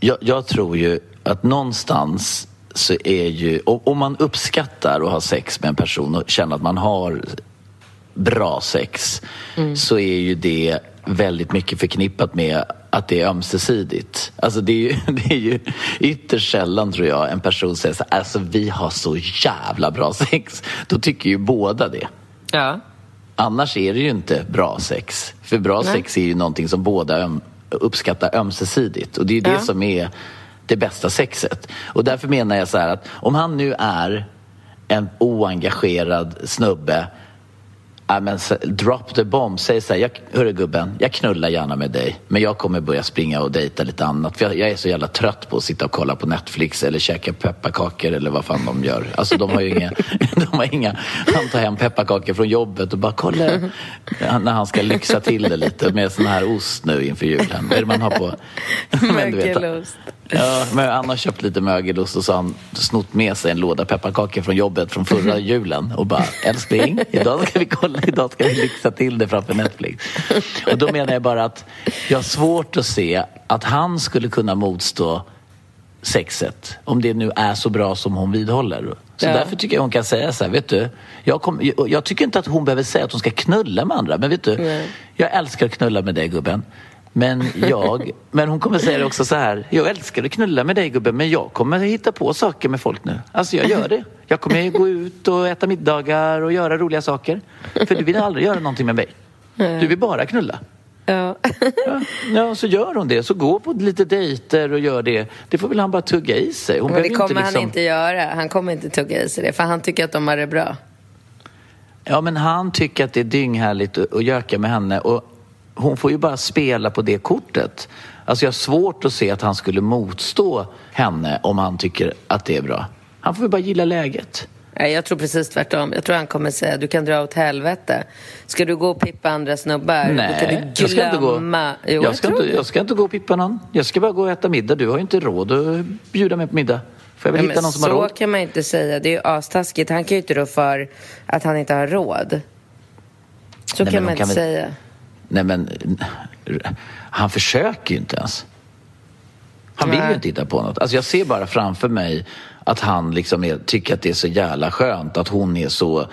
S2: jag, jag tror ju att någonstans så är ju, om man uppskattar att ha sex med en person och känner att man har bra sex mm. så är ju det väldigt mycket förknippat med att det är ömsesidigt. Alltså det är ju, *laughs* det är ju ytterst sällan tror jag en person säger så alltså vi har så jävla bra sex. Då tycker ju båda det.
S1: Ja.
S2: Annars är det ju inte bra sex. För bra Nej. sex är ju någonting som båda uppskattar ömsesidigt. Och det är ju ja. det som är det bästa sexet. Och därför menar jag så här att om han nu är en oengagerad snubbe Ja, men drop the bomb. Säg så här, jag, hörru gubben, jag knullar gärna med dig men jag kommer börja springa och dejta lite annat. För jag, jag, är så jävla trött på att sitta och kolla på Netflix eller käka pepparkakor eller vad fan de gör. Alltså de har ju inga, *laughs* de har inga han tar hem pepparkakor från jobbet och bara kolla när han ska lyxa till det lite med sån här ost nu inför julen. Vad är det man har på? *laughs*
S1: Mögelost.
S2: Ja, men han har köpt lite mögelost och så har han snott med sig en låda pepparkakor från jobbet från förra *laughs* julen och bara älskling, idag ska vi kolla, idag ska vi lyxa till det framför Netflix. Och då menar jag bara att jag har svårt att se att han skulle kunna motstå sexet om det nu är så bra som hon vidhåller. Så ja. därför tycker jag hon kan säga så här, vet du, jag, kom, jag, jag, tycker inte att hon behöver säga att hon ska knulla med andra, men vet du, Nej. jag älskar att knulla med dig gubben. Men jag, men hon kommer säga det också så här. Jag älskar att knulla med dig gubben men jag kommer hitta på saker med folk nu. Alltså jag gör det. Jag kommer gå ut och äta middagar och göra roliga saker. För du vill aldrig göra någonting med mig. Du vill bara knulla.
S1: Ja.
S2: ja. ja, så gör hon det. Så gå på lite dejter och gör det. Det får väl han bara tugga i sig. Hon
S1: men det kommer
S2: inte
S1: liksom... han inte göra. Han kommer inte tugga i sig det. För han tycker att de har det bra.
S2: Ja, men han tycker att det är dynghärligt att göka med henne. Och hon får ju bara spela på det kortet. Alltså jag har svårt att se att han skulle motstå henne om han tycker att det är bra. Han får ju bara gilla läget.
S1: Nej, jag tror precis tvärtom. Jag tror han kommer säga du kan dra åt helvete. Ska du gå och pippa andra snubbar?
S2: Nej,
S1: kan du jag ska inte gå.
S2: Jo, jag, ska inte, jag ska inte gå och pippa någon. Jag ska bara gå och äta middag. Du har ju inte råd att bjuda mig på middag. Får jag väl ja, hitta någon som har råd?
S1: Så kan man inte säga. Det är ju astaskigt. Han kan ju inte rå för att han inte har råd. Så Nej, kan man inte kan säga. Väl...
S2: Nej men, han försöker ju inte ens. Han vill ju inte hitta på något. Alltså jag ser bara framför mig att han liksom är, tycker att det är så jävla skönt att hon är så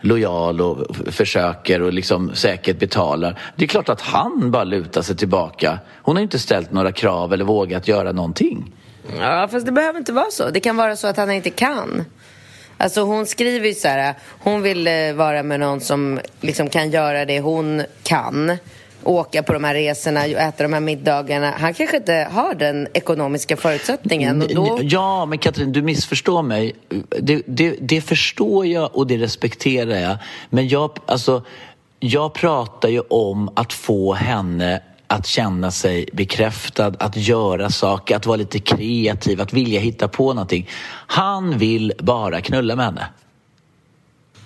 S2: lojal och försöker och liksom säkert betalar. Det är klart att han bara lutar sig tillbaka. Hon har ju inte ställt några krav eller vågat göra någonting.
S1: Ja, fast det behöver inte vara så. Det kan vara så att han inte kan. Alltså hon skriver ju så här, hon vill eh, vara med någon som liksom kan göra det hon kan. åka på de här resorna äta de här middagarna. Han kanske inte har den ekonomiska förutsättningen. Och då...
S2: Ja, men Katrin, du missförstår mig. Det, det, det, förstår jag och det respekterar jag. Men jag, alltså, jag pratar ju om att få henne att känna sig bekräftad, att göra saker, att vara lite kreativ, att vilja hitta på någonting. Han vill bara knulla med henne.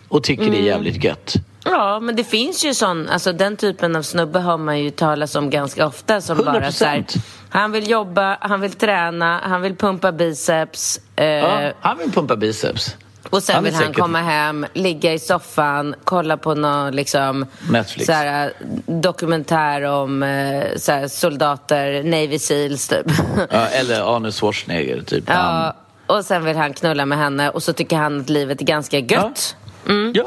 S2: Och tycker mm. det är mm. jävligt gött.
S1: Ja, men det finns ju sån, alltså den typen av snubbe har man ju talat om ganska ofta som 100%. bara så här, han vill jobba, han vill träna, han vill pumpa biceps.
S2: Eh, ja, han vill pumpa biceps.
S1: Och sen han vill han komma hem, ligga i soffan, kolla på någon liksom,
S2: Netflix.
S1: Såhär, dokumentär om eh, såhär, soldater, Navy Seals typ.
S2: Ja, eller Arne Schwarzenegger typ.
S1: Ja, och sen vill han knulla med henne och så tycker han att livet är ganska gött.
S2: Ja. Mm. ja.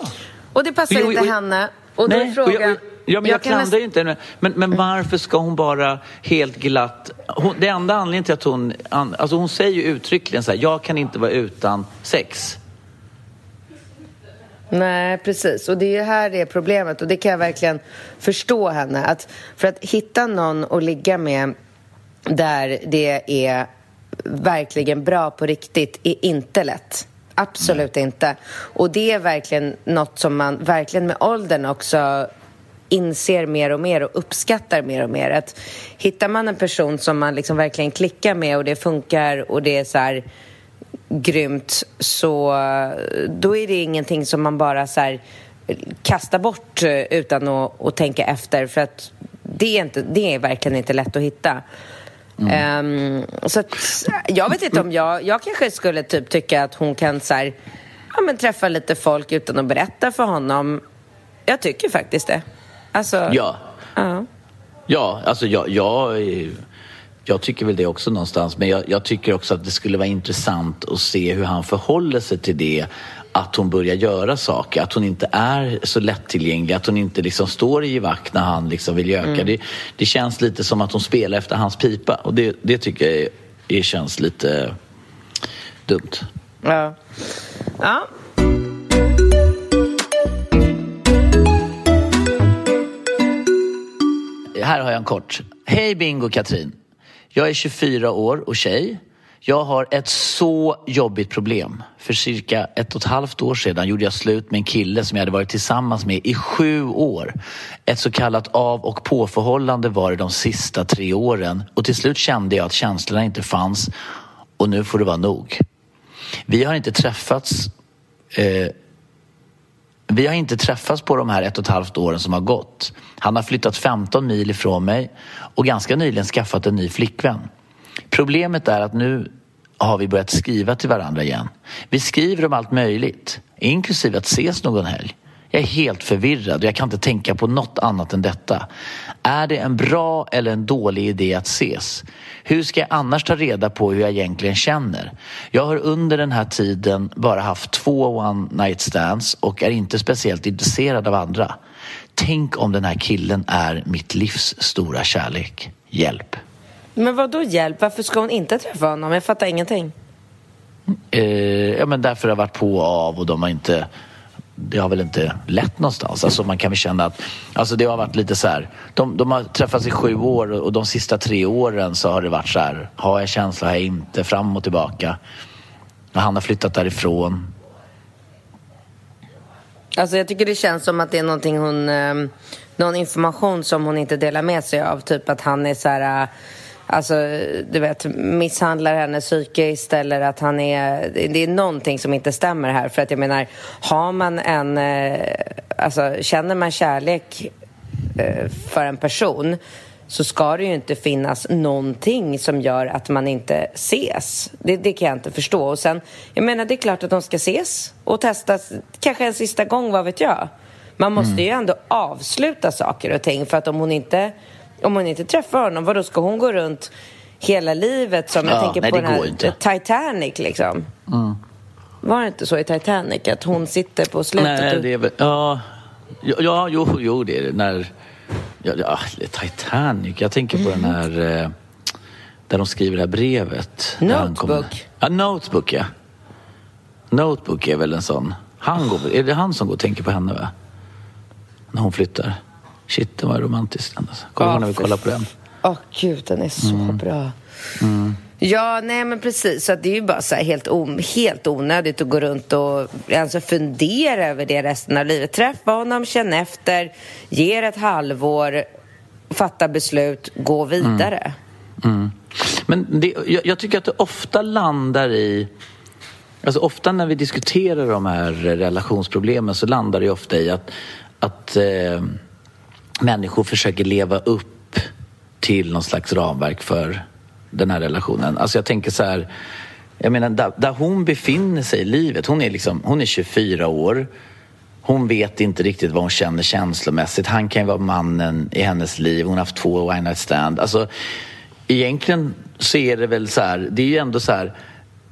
S1: Och det passar och, inte henne. Och då är frågan...
S2: Ja, men jag, jag klandrar ju inte Men, men varför ska hon bara helt glatt... Hon, det enda anledningen till att hon... Alltså hon säger ju uttryckligen så här, jag kan inte vara utan sex.
S1: Nej, precis. Och det är här det är problemet. Och det kan jag verkligen förstå henne. Att för att hitta någon att ligga med där det är verkligen bra på riktigt är inte lätt. Absolut Nej. inte. Och det är verkligen något som man verkligen med åldern också inser mer och mer och uppskattar mer och mer. Att hittar man en person som man liksom verkligen klickar med och det funkar och det är så här grymt så då är det ingenting som man bara så här kastar bort utan att, att tänka efter för att det är, inte, det är verkligen inte lätt att hitta. Mm. Um, så att, jag vet inte om jag... Jag kanske skulle typ tycka att hon kan så här, ja, men träffa lite folk utan att berätta för honom. Jag tycker faktiskt det. Alltså,
S2: ja. Uh. Ja, alltså jag, jag, jag tycker väl det också någonstans. Men jag, jag, tycker också att det skulle vara intressant att se hur han förhåller sig till det att hon börjar göra saker, att hon inte är så lättillgänglig, att hon inte liksom står i givakt när han liksom vill göka. Mm. Det, det, känns lite som att hon spelar efter hans pipa och det, det tycker jag är, är, känns lite dumt.
S1: Ja. ja.
S2: Här har jag en kort. Hej Bingo Katrin. Jag är 24 år och tjej. Jag har ett så jobbigt problem. För cirka ett och ett halvt år sedan gjorde jag slut med en kille som jag hade varit tillsammans med i sju år. Ett så kallat av och påförhållande var det de sista tre åren och till slut kände jag att känslorna inte fanns och nu får det vara nog. Vi har inte träffats eh, vi har inte träffats på de här ett och ett halvt åren som har gått. Han har flyttat 15 mil ifrån mig och ganska nyligen skaffat en ny flickvän. Problemet är att nu har vi börjat skriva till varandra igen. Vi skriver om allt möjligt, inklusive att ses någon helg. Jag är helt förvirrad och jag kan inte tänka på något annat än detta. Är det en bra eller en dålig idé att ses? Hur ska jag annars ta reda på hur jag egentligen känner? Jag har under den här tiden bara haft två one night stands och är inte speciellt intresserad av andra. Tänk om den här killen är mitt livs stora kärlek. Hjälp.
S1: Men vad då hjälp? Varför ska hon inte träffa honom? Jag fattar ingenting.
S2: Eh, ja, men därför har det varit på och av och de har inte... Det har väl inte lett någonstans. Alltså man kan väl känna att... Alltså det har varit lite så här... De, de har träffats i sju år och de sista tre åren så har det varit så här... Har jag känsla, har jag inte? Fram och tillbaka. Han har flyttat därifrån.
S1: Alltså jag tycker det känns som att det är någonting hon... Eh, någon information som hon inte delar med sig av. Typ att han är så här... Eh, Alltså, du vet, misshandlar henne psykiskt eller att han är... Det är någonting som inte stämmer här. För att jag menar, har man en... Eh, alltså, känner man kärlek eh, för en person så ska det ju inte finnas någonting som gör att man inte ses. Det, det kan jag inte förstå. Och sen, jag menar, det är klart att de ska ses och testas, kanske en sista gång, vad vet jag. Man måste mm. ju ändå avsluta saker och ting för att om hon inte om hon inte träffar honom, vad då ska hon gå runt hela livet som, jag tänker
S2: nej,
S1: på den här
S2: inte.
S1: Titanic liksom. Mm. Var det inte så i Titanic att hon sitter på slutet?
S2: Nej, det är väl, ja, ja, jo, jo, det är det. När, ja, ja, Titanic, jag tänker på mm. den här eh, där de skriver det här brevet.
S1: Notebook?
S2: Ja, Notebook ja. Notebook är väl en sån. Han går, är det han som går och tänker på henne va? När hon flyttar? Shit, det var romantiskt. Alltså. Kommer ihåg när vi kollade på den?
S1: Åh gud, den är så
S2: Mm.
S1: bra. Ja, nej men precis. Så det är ju bara så helt, o- helt onödigt att gå runt och alltså fundera över det resten av livet. Träffa honom, känna efter, ge ett halvår, fatta beslut, gå vidare.
S2: Men det, jag, jag tycker att det ofta landar i... Alltså ofta när vi diskuterar de här relationsproblemen så landar det ofta i att, att eh, människor försöker leva upp till någon slags ramverk för den här relationen. Alltså jag tänker så här... Jag menar, där, där hon befinner sig i livet, hon är, liksom, hon är 24 år. Hon vet inte riktigt vad hon känner känslomässigt. Han kan ju vara mannen i hennes liv. Hon har haft två one night stand. Alltså, egentligen så är det väl så här, det är ju ändå så här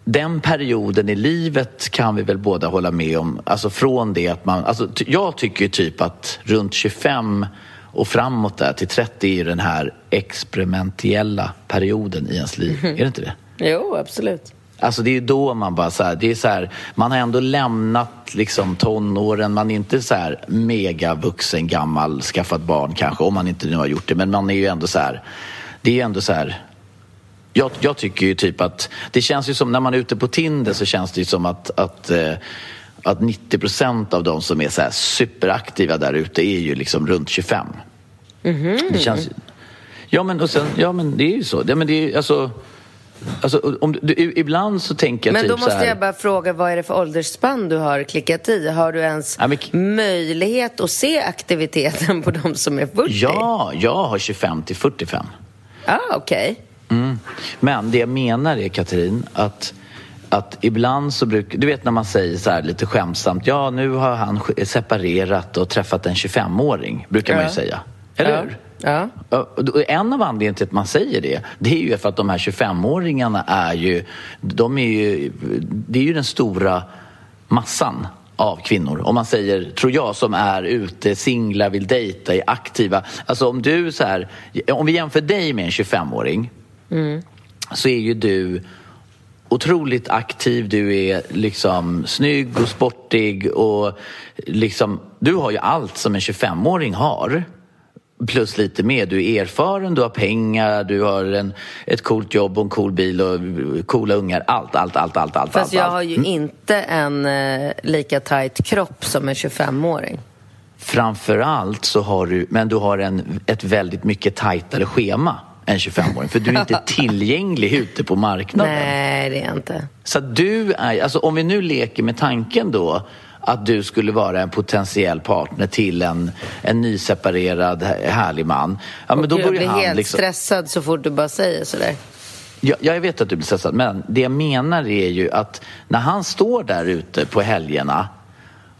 S2: den perioden i livet kan vi väl båda hålla med om. Alltså från det att man, alltså jag tycker ju typ att runt 25 och framåt där till 30 är ju den här experimentella perioden i ens liv. Är det inte det?
S1: Jo, absolut.
S2: Alltså det är ju då man bara så här, det är så här, man har ändå lämnat liksom tonåren, man är inte så här mega vuxen, gammal, skaffat barn kanske, om man inte nu har gjort det, men man är ju ändå så här, det är ju ändå så här, jag, jag tycker ju typ att, det känns ju som när man är ute på Tinder så känns det ju som att, att eh, att 90 procent av de som är så superaktiva där ute är ju liksom runt 25. Det känns. Ja men, och sen, ja, men det är ju så. Ja, men det är, alltså, alltså, om, du, ibland så tänker jag
S1: Men
S2: typ
S1: då måste jag bara fråga, vad är det för åldersspann du har klickat i? Har du ens
S2: Ja, men-
S1: möjlighet att se aktiviteten på de som är 40?
S2: Ja, jag har 25 till 45.
S1: Ah, okej.
S2: Men det jag menar är, Katrin, att, att ibland så brukar... Du vet när man säger så här lite skämtsamt, ja nu har han separerat och träffat en 25-åring, brukar man ju säga. Eller
S1: ja.
S2: hur?
S1: Ja.
S2: En av anledningarna till att man säger det, det är ju för att de här 25-åringarna är ju, de är ju, det är ju den stora massan av kvinnor, om man säger, tror jag, som är ute, singlar, vill dejta, är aktiva. Alltså om du så här, om vi jämför dig med en 25-åring så är ju du otroligt aktiv, du är liksom snygg och sportig och liksom, du har ju allt som en 25-åring har. Plus lite mer. Du är erfaren, du har pengar, du har en, ett coolt jobb och en cool bil och coola ungar. Allt, allt, allt, allt, allt.
S1: Fast
S2: allt,
S1: jag
S2: allt.
S1: har ju inte en eh, lika tight kropp som en 25-åring.
S2: Framför allt så har du, men du har en, ett väldigt mycket tajtare schema än 25-åring. För du är inte *laughs* tillgänglig ute på marknaden.
S1: Nej, det är jag inte.
S2: Så du är, alltså om vi nu leker med tanken då att du skulle vara en potentiell partner till en, en nyseparerad här- härlig man. Ja, men då
S1: jag
S2: börjar
S1: blir
S2: han
S1: helt
S2: liksom...
S1: stressad så fort du bara säger sådär.
S2: Ja, jag vet att du blir stressad, men det jag menar är ju att när han står där ute på helgerna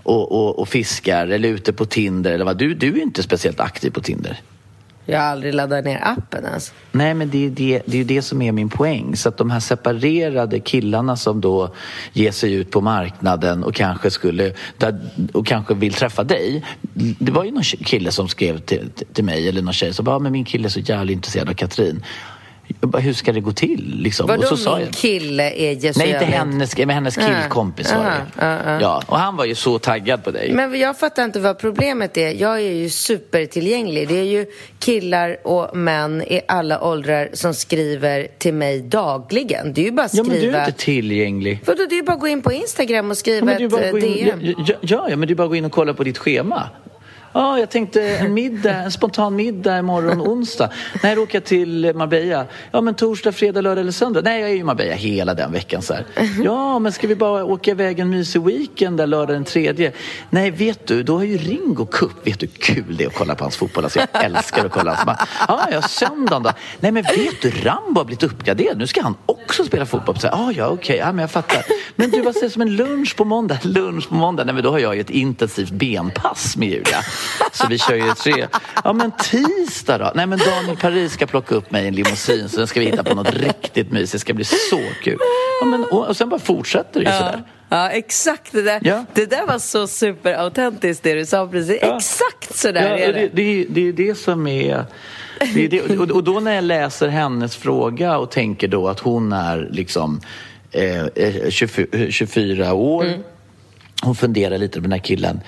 S2: och, och, och fiskar eller ute på Tinder eller vad, du, du är inte speciellt aktiv på Tinder.
S1: Jag har aldrig laddat ner appen ens.
S2: Nej, men det är, det, det är ju det som är min poäng. Så att de här separerade killarna som då ger sig ut på marknaden och kanske skulle och kanske vill träffa dig. Det var ju någon kille som skrev till, till mig, eller någon tjej, som bara, men min kille är så jävla intresserad av Katrin. Bara, hur ska det gå till? Liksom.
S1: Vadå
S2: och så sa
S1: min
S2: jag,
S1: kille är Jesu
S2: Nej, inte hennes, men hennes killkompis var det.
S1: Ah, ah.
S2: Ja, och han var ju så taggad på dig.
S1: Men jag fattar inte vad problemet är. Jag är ju supertillgänglig. Det är ju killar och män i alla åldrar som skriver till mig dagligen. Det är ju bara att
S2: ja,
S1: skriva...
S2: men du är inte tillgänglig.
S1: Vadå, det är ju bara att gå in på Instagram och
S2: Ja,
S1: skriva
S2: är
S1: ett eh,
S2: in,
S1: DM.
S2: ja, ja, ja, ja, men det är bara att gå in och kolla på ditt schema. Ja, jag tänkte en middag, en spontan middag imorgon onsdag. Nej, jag åker till Marbella. Ja, men torsdag, fredag, lördag eller söndag. Nej, jag är i Marbella hela den veckan. Så här. Ja, men ska vi bara åka iväg en mysig weekend där lördag den tredje? Nej, vet du, då har ju Ringo Cup. Vet du hur kul det är att kolla på hans fotboll? Alltså, jag älskar att kolla hans match. Ja, ja, söndagen då? Nej, men vet du, Rambo har blivit uppgraderad. Nu ska han också spela fotboll. Så här, ja, ja, okej, ja, men jag fattar. Men du, vad sägs som en lunch på måndag? Lunch på måndag? Nej, men då har jag ju ett intensivt benpass med Julia. Så vi kör ju tre. Ja, men tisdag då? Nej, men Daniel Paris ska plocka upp mig i en limousin så den ska vi hitta på något riktigt mysigt. Det ska bli så kul. Ja, men, och, och sen bara fortsätter det ju sådär.
S1: Ja, exakt det där.
S2: Ja.
S1: Det där var så superautentiskt det du sa precis.
S2: Ja.
S1: Exakt så där
S2: Ja,
S1: är det.
S2: det, det, är- det är det som är... Det är det, och, då när jag läser hennes fråga och tänker då att hon är liksom eh, eh, 24, 24 år.
S1: Mm.
S2: Hon funderar lite på den här killen.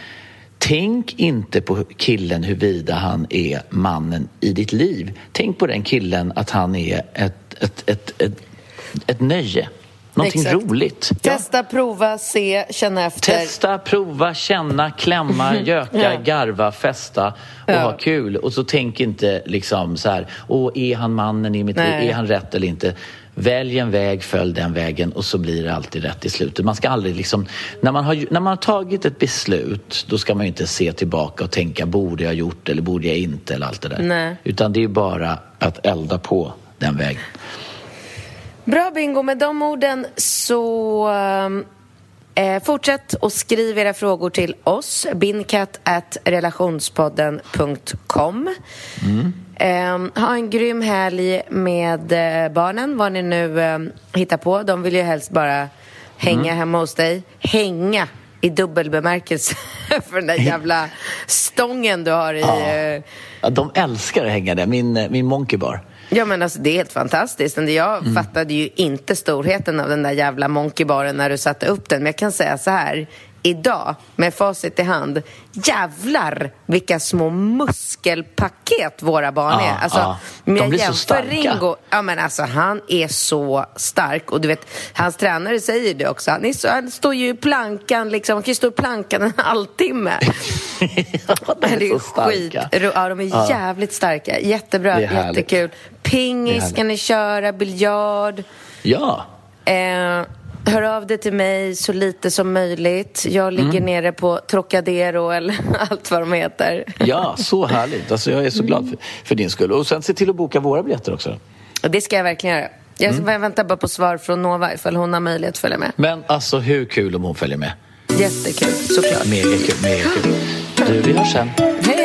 S2: Tänk inte på killen huruvida han är mannen i ditt liv. Tänk på den killen att han är ett, ett, ett, ett, ett nöje. Någonting
S1: Exakt.
S2: roligt.
S1: Testa, prova, se, känna efter.
S2: Testa, prova, känna, klämma, *laughs* göka,
S1: Ja.
S2: garva, festa och
S1: Ja.
S2: ha kul. Och så tänk inte liksom så här, Åh, är han mannen i mitt liv?
S1: Nej.
S2: Är han rätt eller inte? Välj en väg, följ den vägen och så blir det alltid rätt i slutet. Man ska aldrig liksom, när man har, när man har tagit ett beslut, då ska man inte se tillbaka och tänka, borde jag gjort eller borde jag inte eller allt det där.
S1: Nej.
S2: Utan det är bara att elda på den vägen.
S1: Bra bingo, med de orden så eh, fortsätt och skriv era frågor till oss. Binkat at relationspodden.com. Eh, ha en grym helg med eh, barnen, vad ni nu eh, hittar på. De vill ju helst bara hänga hemma hos dig. Hänga i dubbel bemärkelse *laughs* för den där jävla stången du har i... eh,
S2: Ja, de älskar att hänga där, min, eh, min monkey bar.
S1: Ja men alltså det är helt fantastiskt. Men Jag
S2: Mm.
S1: fattade ju inte storheten av den där jävla monkeybaren när du satte upp den. Men jag kan säga så här. Idag, med facit i hand, jävlar vilka små muskelpaket våra barn
S2: Ja,
S1: är. Alltså,
S2: ja. De
S1: jag
S2: blir så starka.
S1: Ringo, ja men alltså han är så stark. Och du vet, hans tränare säger det också. Han, är så, han står ju i plankan liksom, han kan ju stå i plankan en halvtimme. *laughs*
S2: de är
S1: det
S2: så
S1: är skit.
S2: starka.
S1: Ja, de är
S2: Ja.
S1: jävligt starka. Jättebra,
S2: är
S1: jättekul.
S2: Är
S1: Pingis ska ni köra, biljard.
S2: Ja,
S1: Eh, hör av dig till mig så lite som möjligt. Jag ligger
S2: Mm.
S1: nere på Trocadero eller *laughs* allt vad de heter.
S2: ja, så härligt. Alltså, jag är så glad för, för din skull. Och sen se till att boka våra biljetter också.
S1: Och det ska jag verkligen göra. Jag
S2: Mm.
S1: väntar bara på svar från Nova ifall hon har möjlighet att följa med.
S2: Men alltså hur kul om hon följer med.
S1: Jättekul, såklart.
S2: Mega kul, mega kul. Du, vi hörs sen.
S1: Hej